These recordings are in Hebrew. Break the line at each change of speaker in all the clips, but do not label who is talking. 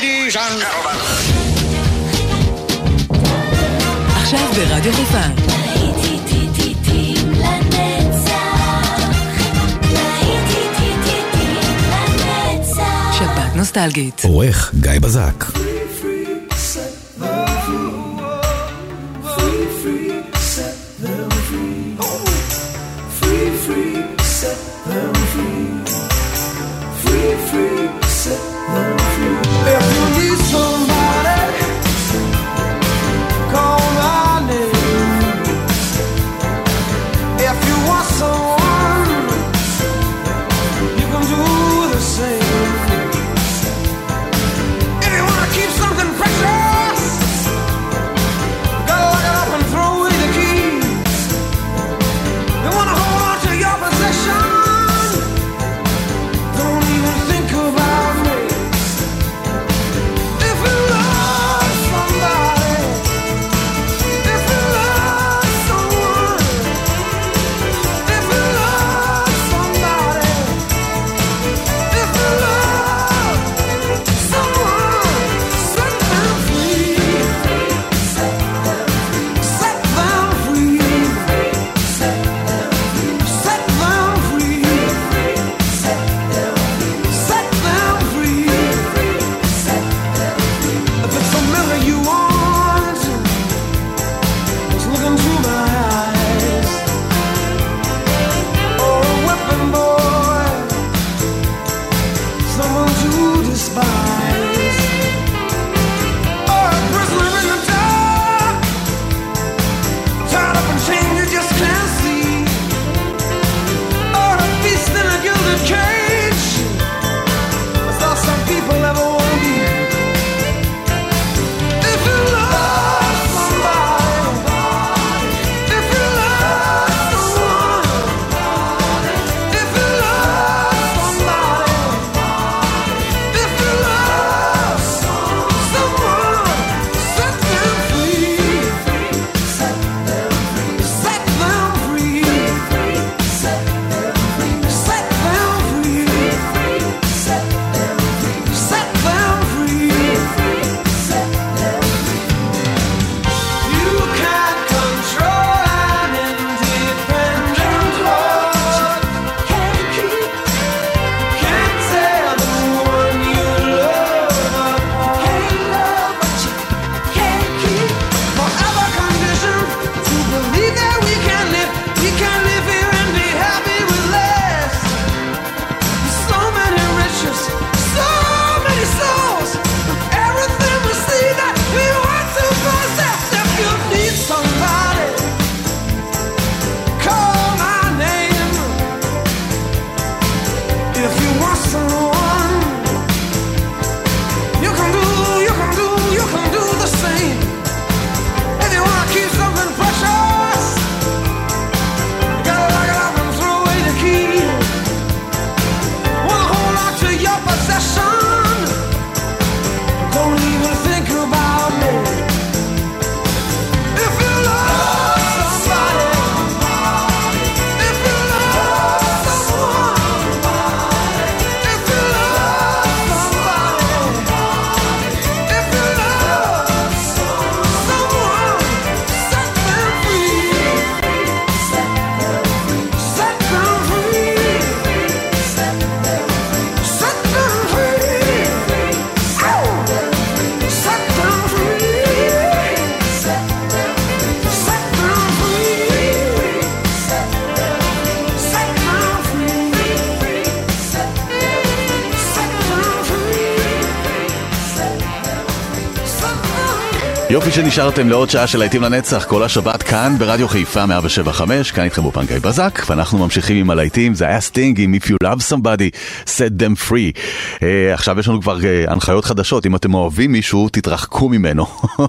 ladies and gentlemen.
נוסטלגית.
עורך גיא בזק.
יופי שנשארתם לעוד שעה של להיטים לנצח, כל השבת כאן ברדיו חיפה 107.5, כאן איתכם אופן גיא בזק, ואנחנו ממשיכים עם הלהיטים, זה היה סטינג עם If you love somebody, set them free. Uh, עכשיו יש לנו כבר uh, הנחיות חדשות, אם אתם אוהבים מישהו, תתרחקו ממנו.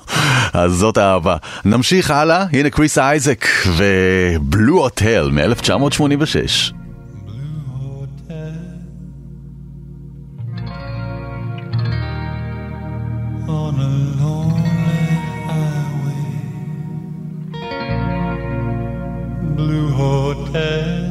אז זאת האהבה. נמשיך הלאה, הנה קריס אייזק ובלו הוטל מ-1986.
Blue Hotel.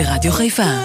נוסטלגית ברדיו חיפה.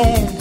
Yeah.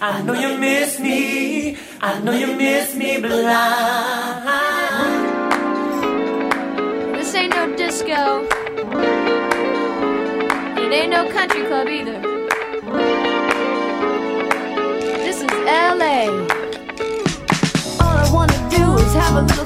I
know you
miss me. I know you miss me blind.
This ain't no disco. It ain't no country club either. This is LA. All I wanna do is have a little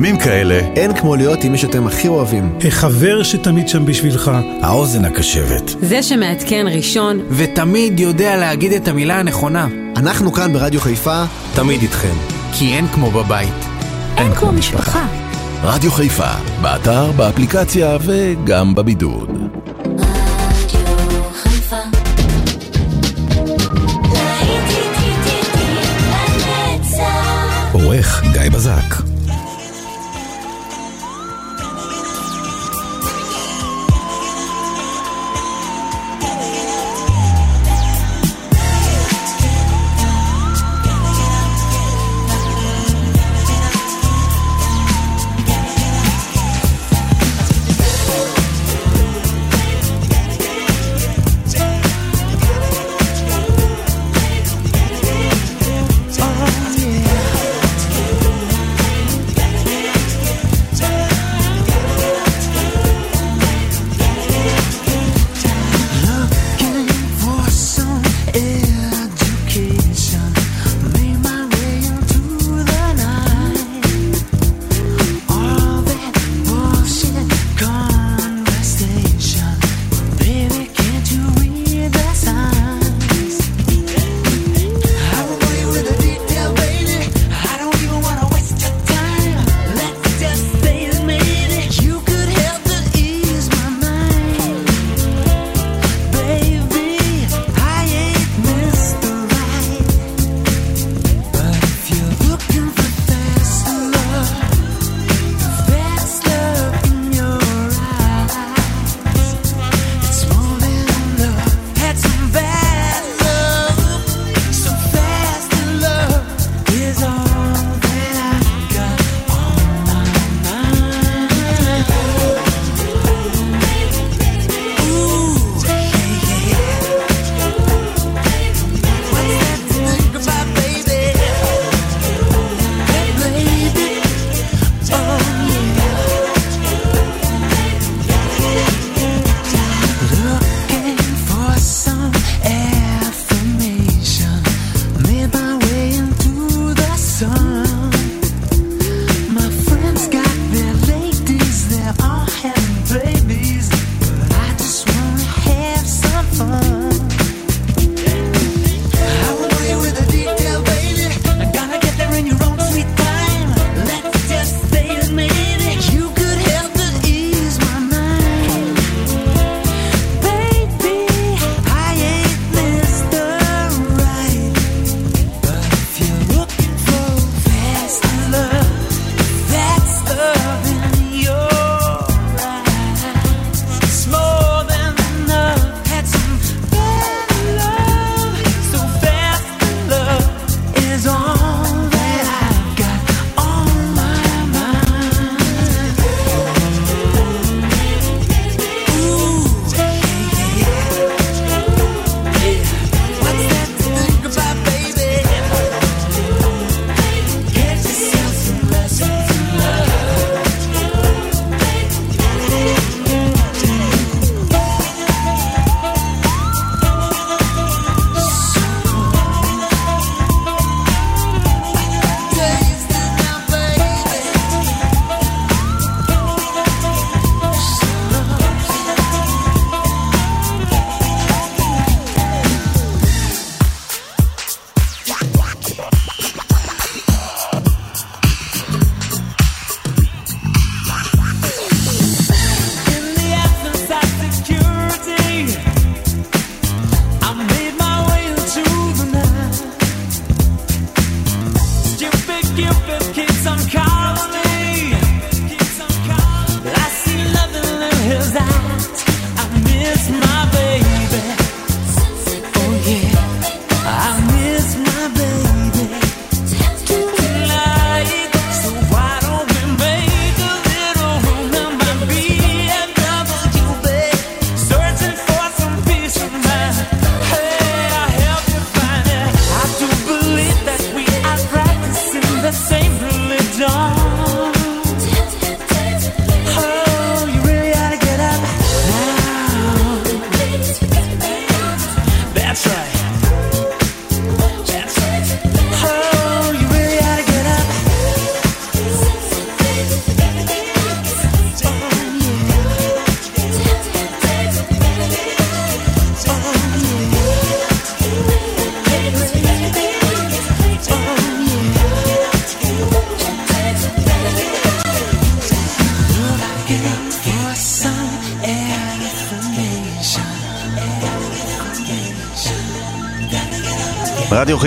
בימים כאלה,
אין כמו להיות עם מי שאתם הכי אוהבים.
החבר שתמיד שם בשבילך.
האוזן הקשבת.
זה שמעדכן ראשון.
ותמיד יודע להגיד את המילה הנכונה.
אנחנו כאן ברדיו חיפה,
תמיד איתכם. כי אין כמו בבית.
אין, אין כמו משפחה. משפחה.
רדיו חיפה, באתר, באפליקציה וגם בבידוד.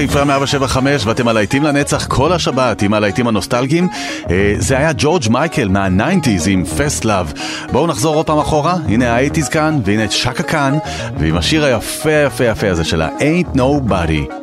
חיפה
175 ואתם הלהיטים לנצח כל השבת עם הלהיטים הנוסטלגיים. אה, זה היה ג'ורג' מייקל מה-90's עם פסט לאב בואו נחזור עוד פעם אחורה. הנה ה-80's כאן והנה את שקה כאן ועם השיר היפה יפה יפה הזה שלה Ain't Nobody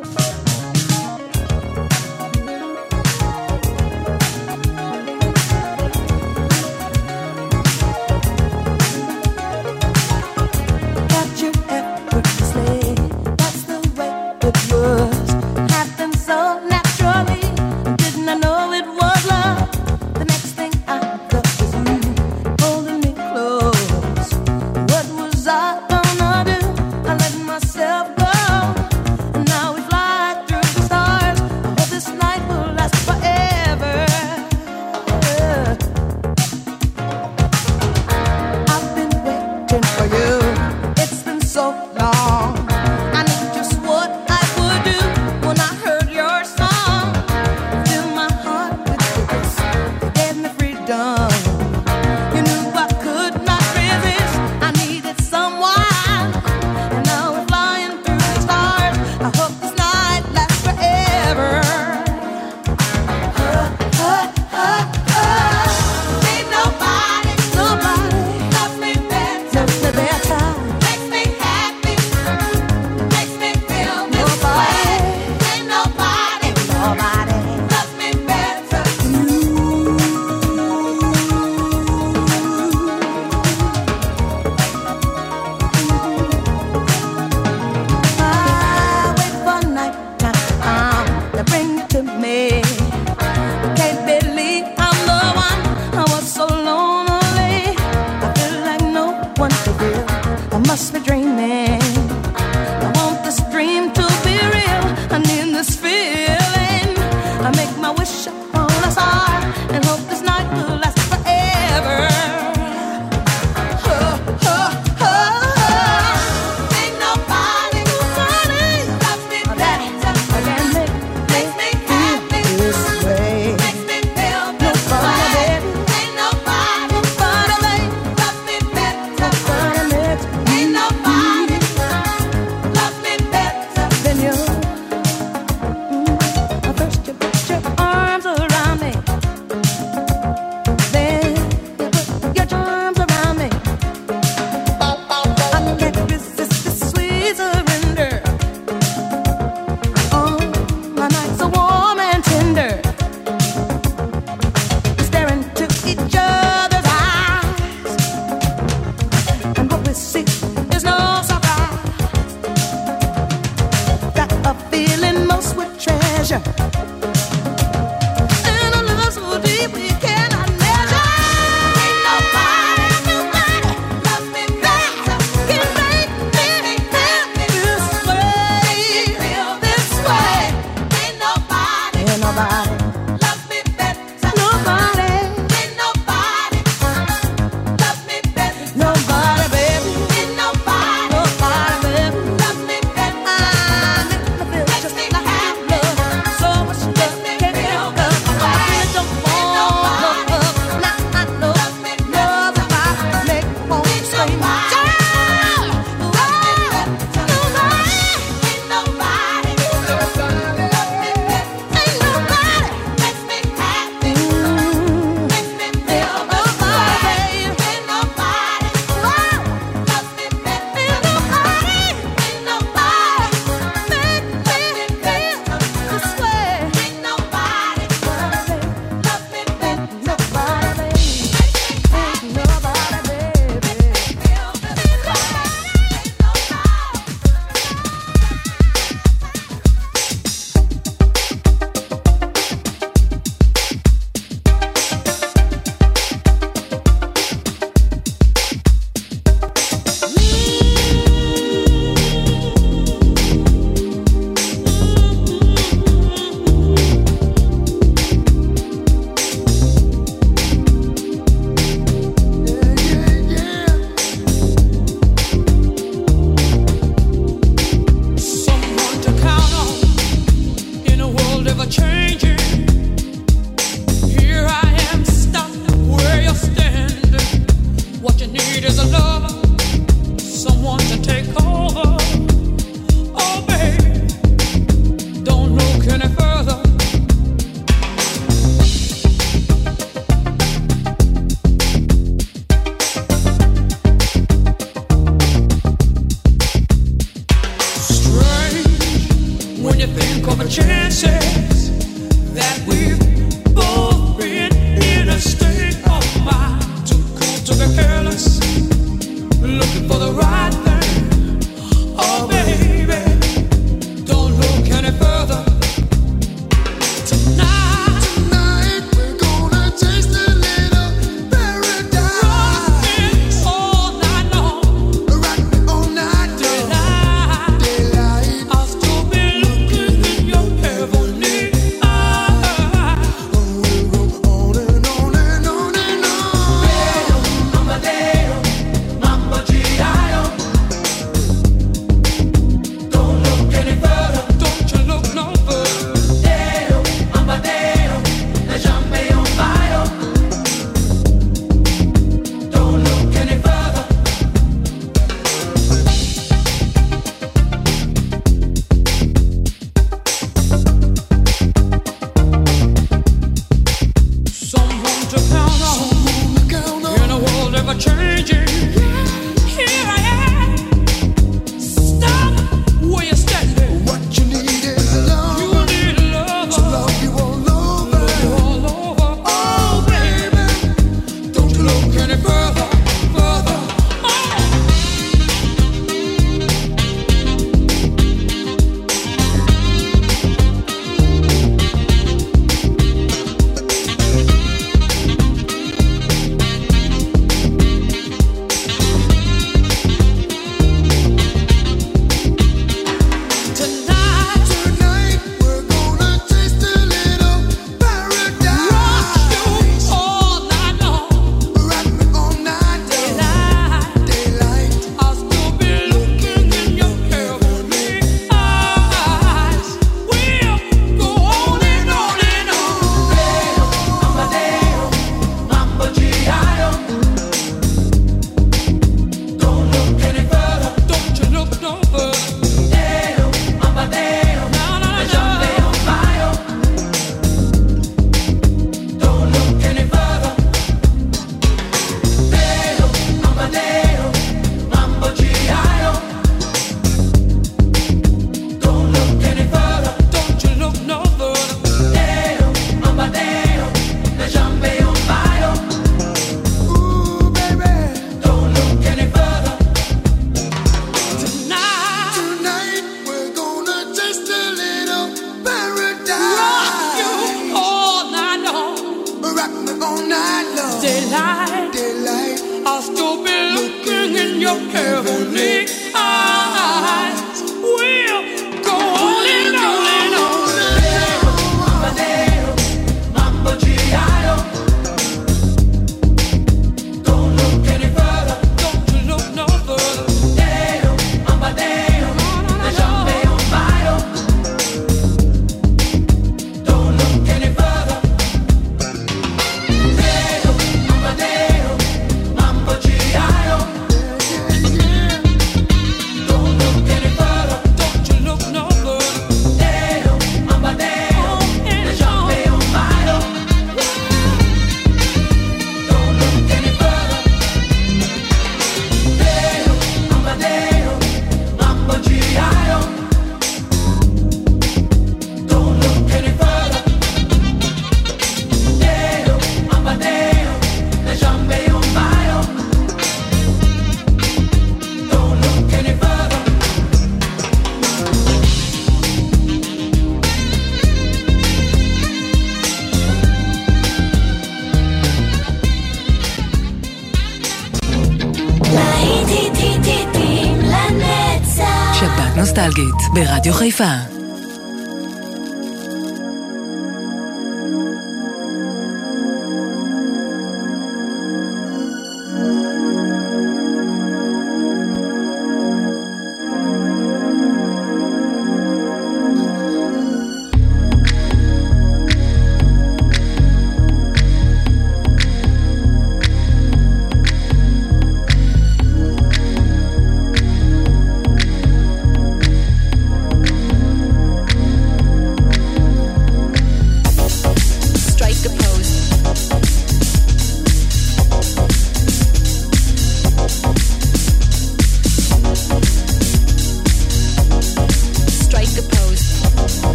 ברדיו חיפה.